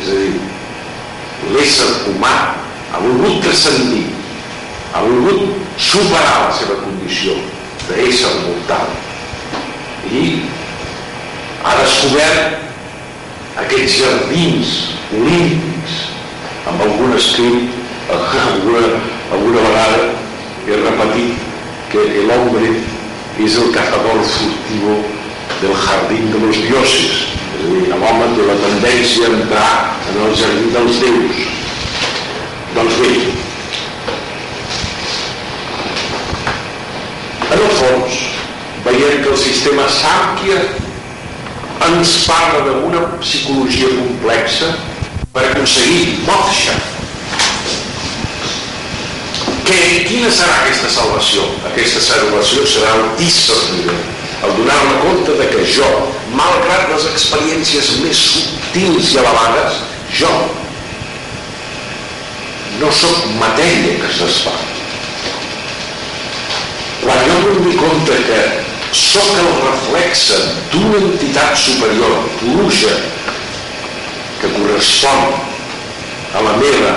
És a dir, l'ésser humà ha volgut transcendir, ha volgut superar la seva condició d'ésser mortal i ha descobert aquests jardins olímpics amb algun escrit alguna, alguna vegada he repetit que el hombre és el cazador furtivo del jardín de los dioses és a dir, l'home té la tendència a entrar en el jardí dels déus doncs bé en el fons veiem que el sistema Sàmquia ens parla d'una psicologia complexa per aconseguir moksha. Que, quina serà aquesta salvació? Aquesta salvació serà el discerniment, el donar-me compte de que jo, malgrat les experiències més subtils i elevades, jo no sóc matèria que s'esfà. Quan jo dono compte que sóc el reflexe d'una entitat superior, pluja, que correspon a la meva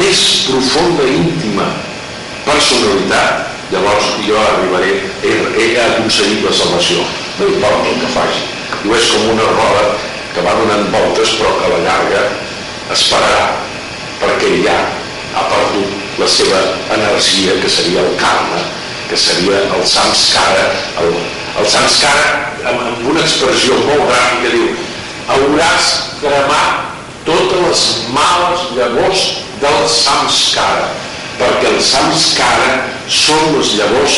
més profunda íntima personalitat, llavors jo arribaré, he, he aconseguit la salvació. No importa el que faci. Diu, és com una roda que va donant voltes però que a la llarga es pararà perquè ja ha perdut la seva energia que seria el karma, que seria el samskara, el, el samskara amb, amb una expressió molt gràfica diu hauràs cremat totes les males llavors del samskara perquè els samskara són les llavors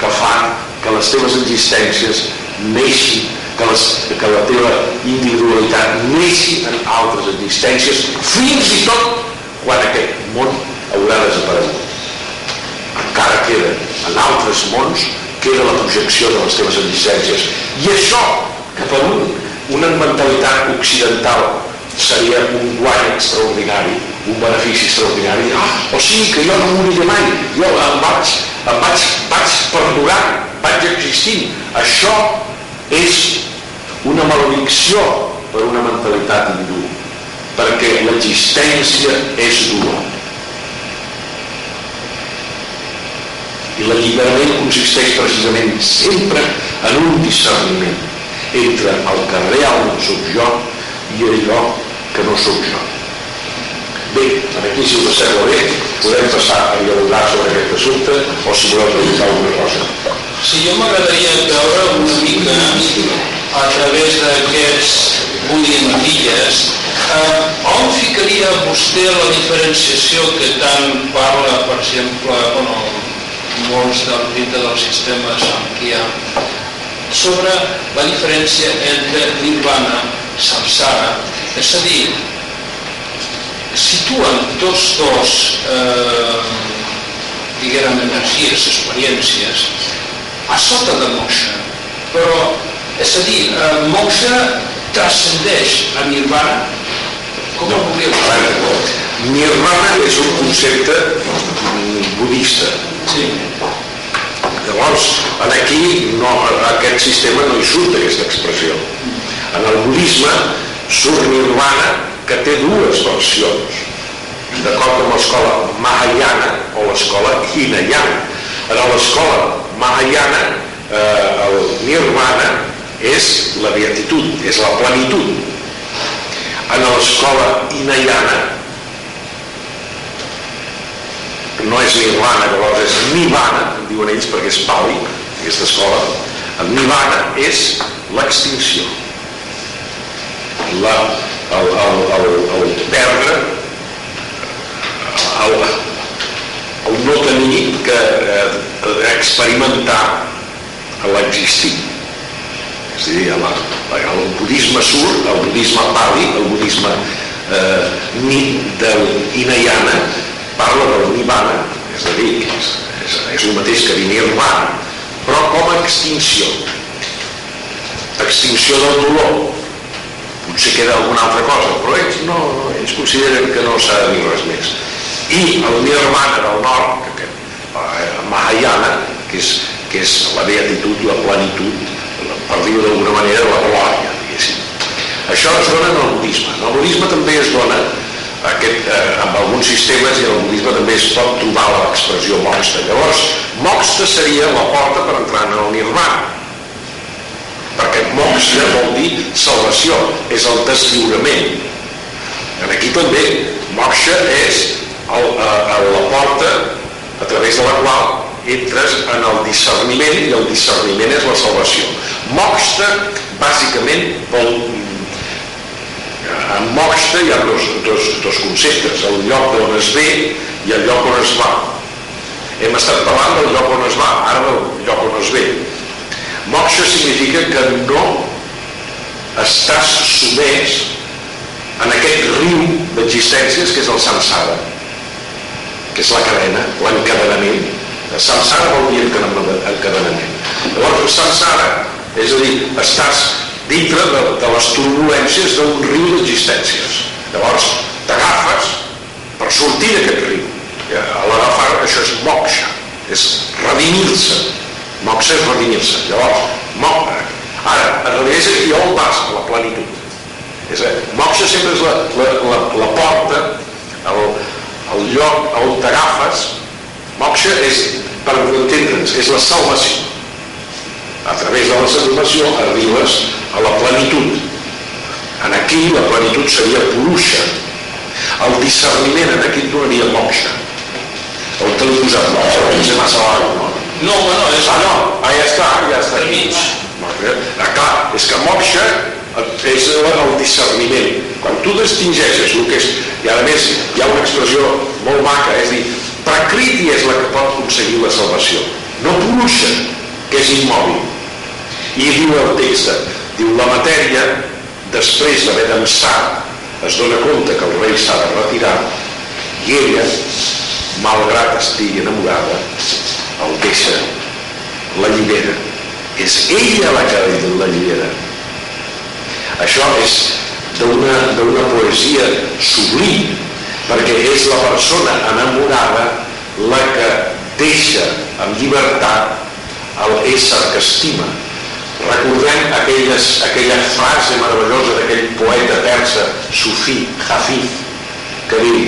que fan que les teves existències neixin, que, les, que la teva individualitat neixi en altres existències, fins i tot quan aquest món haurà desaparegut. Encara queda en altres mons, queda la projecció de les teves existències. I això, que per un, una mentalitat occidental seria un guany extraordinari, un benefici extraordinari. Ah, o sigui que jo no moriré mai, jo em vaig, em vaig, vaig perdurant, vaig existint. Això és una maledicció per una mentalitat hindú, perquè l'existència és dura. I l'alliberament consisteix precisament sempre en un discerniment entre el que realment sóc jo i allò que no sóc jo. Bé, aquí si us sembla bé, podem passar a dialogar sobre aquest assumpte o si voleu preguntar alguna cosa. Sí, jo m'agradaria veure una mica a través d'aquests budientilles eh, on ficaria vostè la diferenciació que tant parla, per exemple, bueno, molts del dintre del sistema Samkhya sobre la diferència entre nirvana, samsara, és a dir, situen tots dos eh, diguem, energies, experiències, a sota de moksha. Però, és a dir, eh, moksha transcendeix a nirvana. Com no. ho volia dir? Nirvana és un concepte budista. Sí. Llavors, aquí no, aquest sistema no hi surt aquesta expressió. En el budisme surt nirvana que té dues versions d'acord amb l'escola Mahayana o l'escola Hinayana. En l'escola Mahayana eh, el nirvana és la beatitud, és la plenitud. En l'escola Hinayana no és nirvana, llavors és nivana, diuen ells perquè és pàl·lic, aquesta escola. El nivana és l'extinció. La, el, el, el, el perdre, el, el no tenir que eh, experimentar l'existir. És a dir, el, el budisme surt, el budisme pali, el budisme eh, del Hinayana, parla del nirvana, és a dir, és, és, és el mateix que dir nirvana, però com a extinció. Extinció del dolor. Potser queda alguna altra cosa, però ells no, ells consideren que no s'ha de dir res més. I el nirvana del nord, que, eh, Mahayana, que és, que és la beatitud, la plenitud, per dir-ho d'alguna manera, la glòria, diguéssim. Això es dona en el budisme. En el budisme també es dona aquest, eh, amb alguns sistemes i en el budisme també es pot trobar l'expressió moxta. Llavors, moxta seria la porta per entrar en el nirvana. Perquè moxta vol dir salvació, és el deslliurament. En aquí també, moxa és el, a, eh, a la porta a través de la qual entres en el discerniment i el discerniment és la salvació. Moxta, bàsicament, vol en moxa hi ha dos, dos, dos conceptes, el lloc on es ve i el lloc on es va. Hem estat parlant del lloc on es va, ara del lloc on es ve. Moxa significa que no estàs sumès en aquest riu d'existències que és el samsara, que és la cadena, l'encadenament. Samsara vol dir encadenament. Llavors, samsara, és a dir, estàs dintre de, de les turbulències d'un riu d'existències. Llavors, t'agafes per sortir d'aquest riu. A l'agafar, això és moksha, és redimir-se. Moksha és redimir-se. Llavors, moksha. Ara, realitat és aquí on vas, a la plenitud. És a, moksha sempre és la, la, la, la porta, el, el lloc on t'agafes. Moksha és, per entendre'ns, és la salvació. A través de la salvació arribes a la plenitud. En aquí la plenitud seria Purusha. El discerniment en aquí et donaria moksha. On te l'he posat moksha? Potser massa larg, no? No, no, és... Ah, no, ah, ja està, ja està. Mig. Ah, clar, és que moksha és el discerniment. Quan tu distingeixes el que és... I a més hi ha una expressió molt maca, és dir, Prakriti és la que pot aconseguir la salvació, no Purusha, que és immòbil. I diu el text, Diu, la matèria, després d'haver dansar, es dona compte que el rei s'ha de retirar i ella, malgrat estigui enamorada, el deixa, la llibera. És ella la que l'allibera. Això és d'una poesia sublim, perquè és la persona enamorada la que deixa amb llibertat el ésser que estima Recordem aquelles, aquella frase meravellosa d'aquell poeta persa, Sufí, Hafif, que diu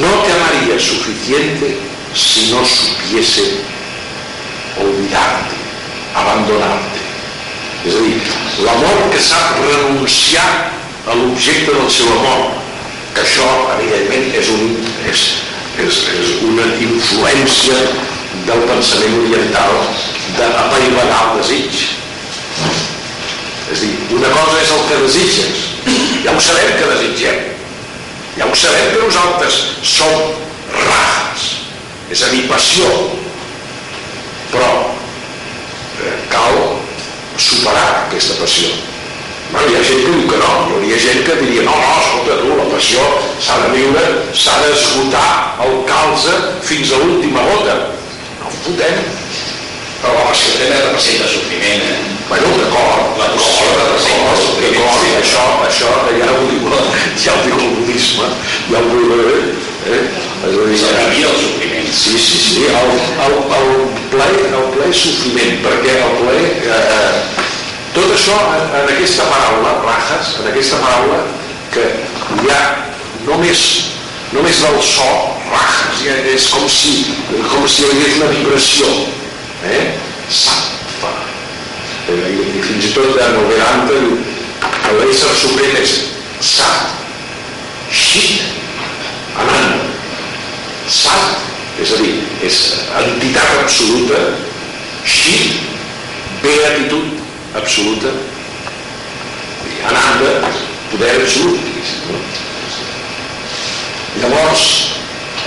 no te amaría suficiente si no supiese olvidarte, abandonarte. És a dir, l'amor que sap renunciar a l'objecte del seu amor, que això, evidentment, és, un, és, és, és una influència del pensament oriental d'apaivagar el desig. És dir, una cosa és el que desitges, ja ho sabem que desitgem, ja ho sabem que nosaltres som rajas, és a dir, passió, però eh, cal superar aquesta passió. Bueno, hi ha gent que diu que no, hi hauria gent que diria no, no, escolta tu, la passió s'ha de viure, s'ha d'esgotar el calze fins a l'última gota. No fotem. Però la passió també representa sofriment, eh? Bueno, d'acord, La possessió representa sofriment. d'acord, això, això ja ho diu, ja ho diu el budisme, ja ho diu, eh? eh? És a dir, S'alivia el sofriment. Sí, sí, sí, el, el, el, ple, el és sofriment, perquè el ple... Eh, eh, tot això en, en aquesta paraula, rajas, en aquesta paraula, que hi ha només, només del so, rajas, ja és com si, com si hi hagués una vibració. Eh? Sattva. Eh, I, i fins i tot en el diu que l'ésser suprem és sat, shit, ananda. Sat, és a dir, és entitat absoluta, shit, beatitud absoluta, i ananda, poder absolut, diguéssim. No? Llavors,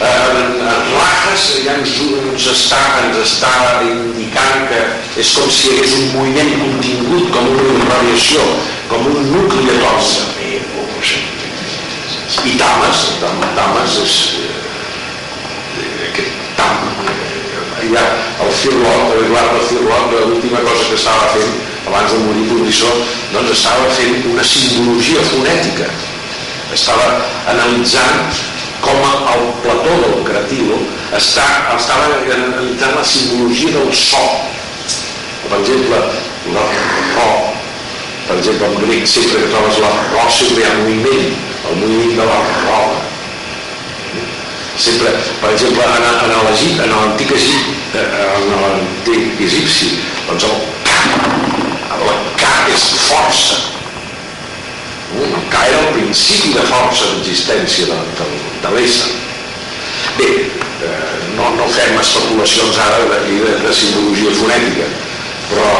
en, en Rajas ja ens, ens, està, ens està indicant que és com si hi hagués un moviment contingut, com una radiació, com un nucli atòmic. I Tamas, Tam- Tamas és eh, aquest tam, eh, ja el Firlot, l'Eduard de Firlot, l'última cosa que estava fent abans de morir Professó, doncs estava fent una simbologia fonètica. Estava analitzant com el plató del Cratilo està, estava analitzant la simbologia del so. Per exemple, la ro, per exemple, en grec sempre que trobes la ro sempre hi ha moviment, el moviment de la roba. Sempre, per exemple, en, en l'Egip, en l'antic Egip, eh, en l'antic egipci, doncs el ca, el ca és força. Ca era el principi de força d'existència de, de, de l'ésser. Bé, eh, no, no fem especulacions ara d'aquí de, de simbologia fonètica, però,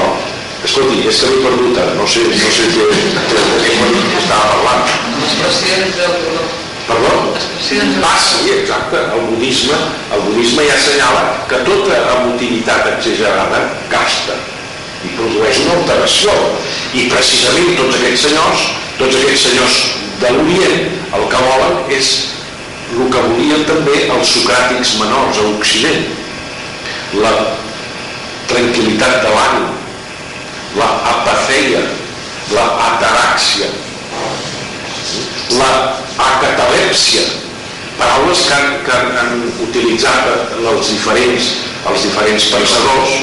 escolti, és que m'he perdut ara, no sé, no sé què, què, què estava parlant. Expressions del dolor. Perdó? Ah, sí, exacte. El budisme, el budisme ja assenyala que tota emotivitat exagerada gasta i produeix una alteració. I precisament tots aquests senyors, tots aquests senyors de l'Orient, el que volen és el que volien també els socràtics menors a Occident. La tranquil·litat de l'ànim, la apatheia, la ataràxia, la acatalèpsia, paraules que han, que han, utilitzat els diferents, els diferents pensadors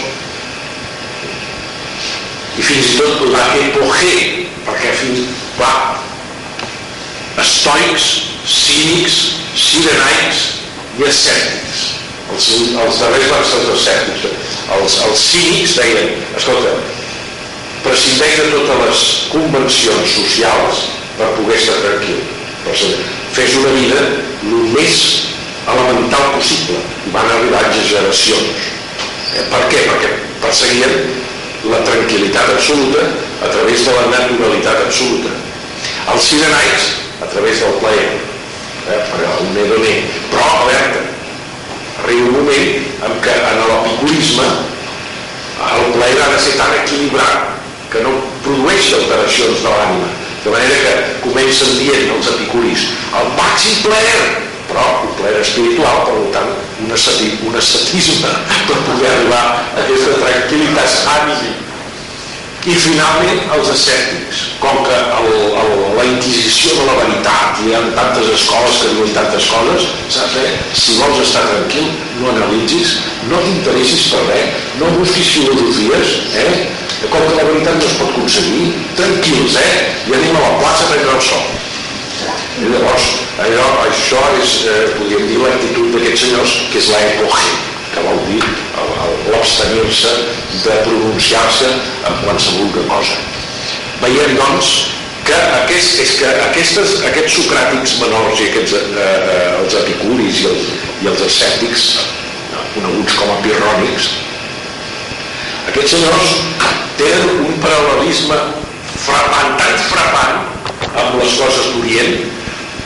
i fins i tot la epogé, perquè fins, clar, estoics, cínics, sirenaics i escèptics. Els, els darrers van ser els escèptics. Els, els cínics deien, escolta, prescindeix de totes les convencions socials per poder estar tranquil. Per ser, fes una vida el més elemental possible. I van arribar a exageracions. Eh, per què? Perquè perseguien la tranquil·litat absoluta a través de la naturalitat absoluta. Els sirenaics, a través del plaer, eh, per un nedoner. Però, alerta, arriba un moment en què en l'epicurisme el plaer ha de ser tan equilibrat que no produeix alteracions de l'ànima. De manera que comencen dient els epicuris el màxim plaer, però un plaer espiritual, per tant, un ascetisme per poder arribar a aquesta tranquil·litat ànima. I finalment els escèptics, com que el, el, la inquisició de la veritat, hi ha tantes escoles que diuen tantes coses, saps, eh? si vols estar tranquil, no analitzis, no t'interessis per res, no busquis filosofies, eh? com que la veritat no es pot aconseguir, tranquils, eh? I anem a la plaça a prendre el sol. I llavors, allò, això és, eh, podríem dir, l'actitud d'aquests senyors, que és l'epoge, que vol dir l'abstenir-se de pronunciar-se en qualsevol cosa. Veiem, doncs, que, aquest, és que aquestes, aquests socràtics menors i aquests, eh, eh, els epicuris i els, i els escèptics, eh, coneguts com a pirrònics, aquests senyors tenen un paral·lelisme frapant, tan frapant amb les coses d'Orient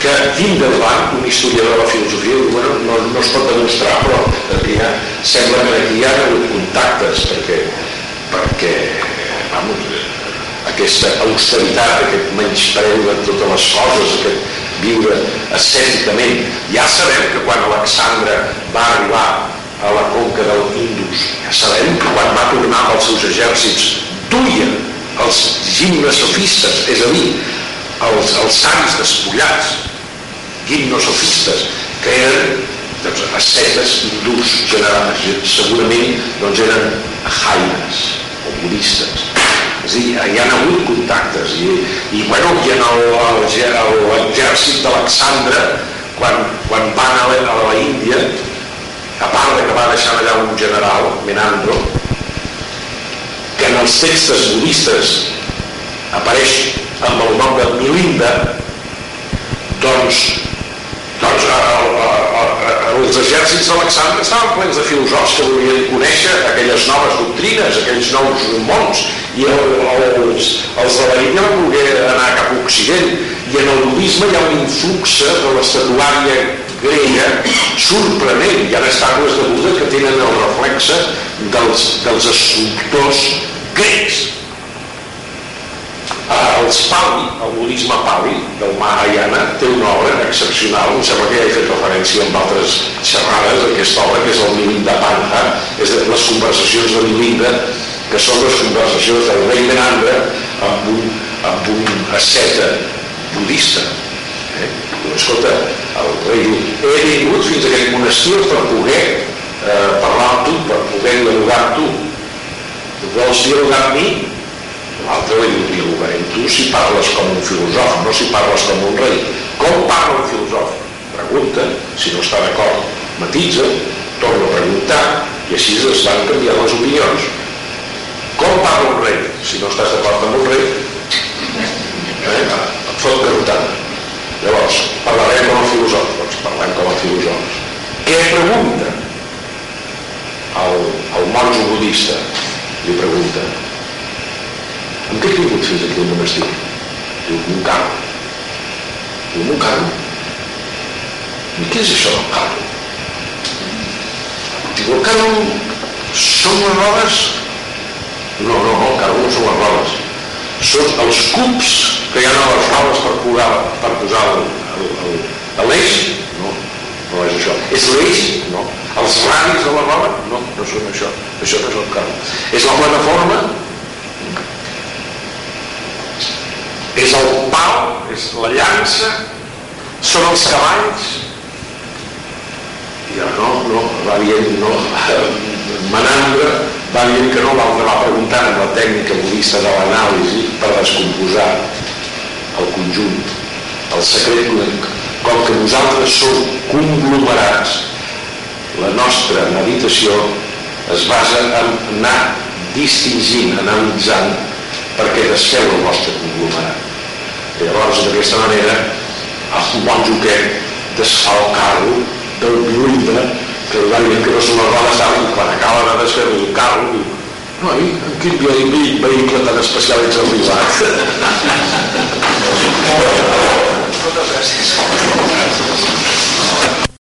que Windelband, un historiador de la filosofia, diu, bueno, no, no es pot demostrar, però aquí ha, sembla que aquí hi ha hagut contactes perquè, perquè vamos, aquesta austeritat, aquest menyspreu de totes les coses, aquest viure ascèticament. Ja sabem que quan Alexandre va arribar a la conca del Indus, ja sabem que quan va tornar amb els seus exèrcits duia els gimnosofistes, és a dir, els, els sants despullats, gimnosofistes, que eren doncs, ascetes hindús generals, segurament doncs, eren haines o budistes és dir, hi ha hagut contactes i, i bueno, i en l'exèrcit d'Alexandre quan, quan van a la, a la Índia a part de que va deixar allà un general Menandro que en els textos budistes apareix amb el nom de Milinda doncs doncs el, el, els exèrcits d'Alexandre estaven plens de filosofs que volien conèixer aquelles noves doctrines, aquells nous mons i el, els, els de la Índia van voler anar cap a Occident. I en el budisme hi ha un influx de l'estatuària grega sorprenent. Hi ha estàtues de Buda que tenen el reflexe dels, dels escultors grecs els Pali, el budisme Pali del Mahayana té una obra excepcional. Em sembla que ja he fet referència amb altres xerrades aquesta obra que és el Milinda Panha és de les conversacions de Milinda que són les conversacions del rei Menandra amb un, amb un asceta budista. Eh? escolta, el rei diu he vingut fins a aquest monestir per poder eh, parlar amb tu per poder dialogar amb tu. Vols dialogar amb mi? L'altre li dialogaré amb tu si parles com un filòsof, no si parles com un rei. Com parla un filòsof? Pregunta, si no està d'acord, matitza, torna a preguntar, i així es van canviar les opinions. Com parla un rei? Si no estàs d'acord amb un rei, eh, et fot garrotant. Llavors, parlarem com a filòsof, doncs parlem com a filòsofs. Què pregunta? El, el monjo budista li pregunta amb què he vingut fins aquí al monestir? Diu, un carro. Diu, un carro? I què és això del carro? Diu, el carro són les rodes? No, no, no, el carro no són les rodes. Són els cubs que hi ha a les rodes per, posar, per posar l'eix? No, no és això. És l'eix? No. Els radis de la roda? No, no són això. Això no és el carro. És la plataforma és el pal, és la llança, són els cavalls. I no, no, va dient no, Manandra va dient que no, l'altre va preguntant amb la tècnica budista de l'anàlisi per descomposar el conjunt. El secret, com que nosaltres som conglomerats, la nostra meditació es basa en anar distingint, analitzant perquè desfeu el vostre conglomerat. I llavors, d'aquesta manera, el bon suposo desfà el carro del violín que li va dir que no se la roda estava quan acaba de desfer el carro i noi, en quin vehicle tan especial ets arribat moltes gràcies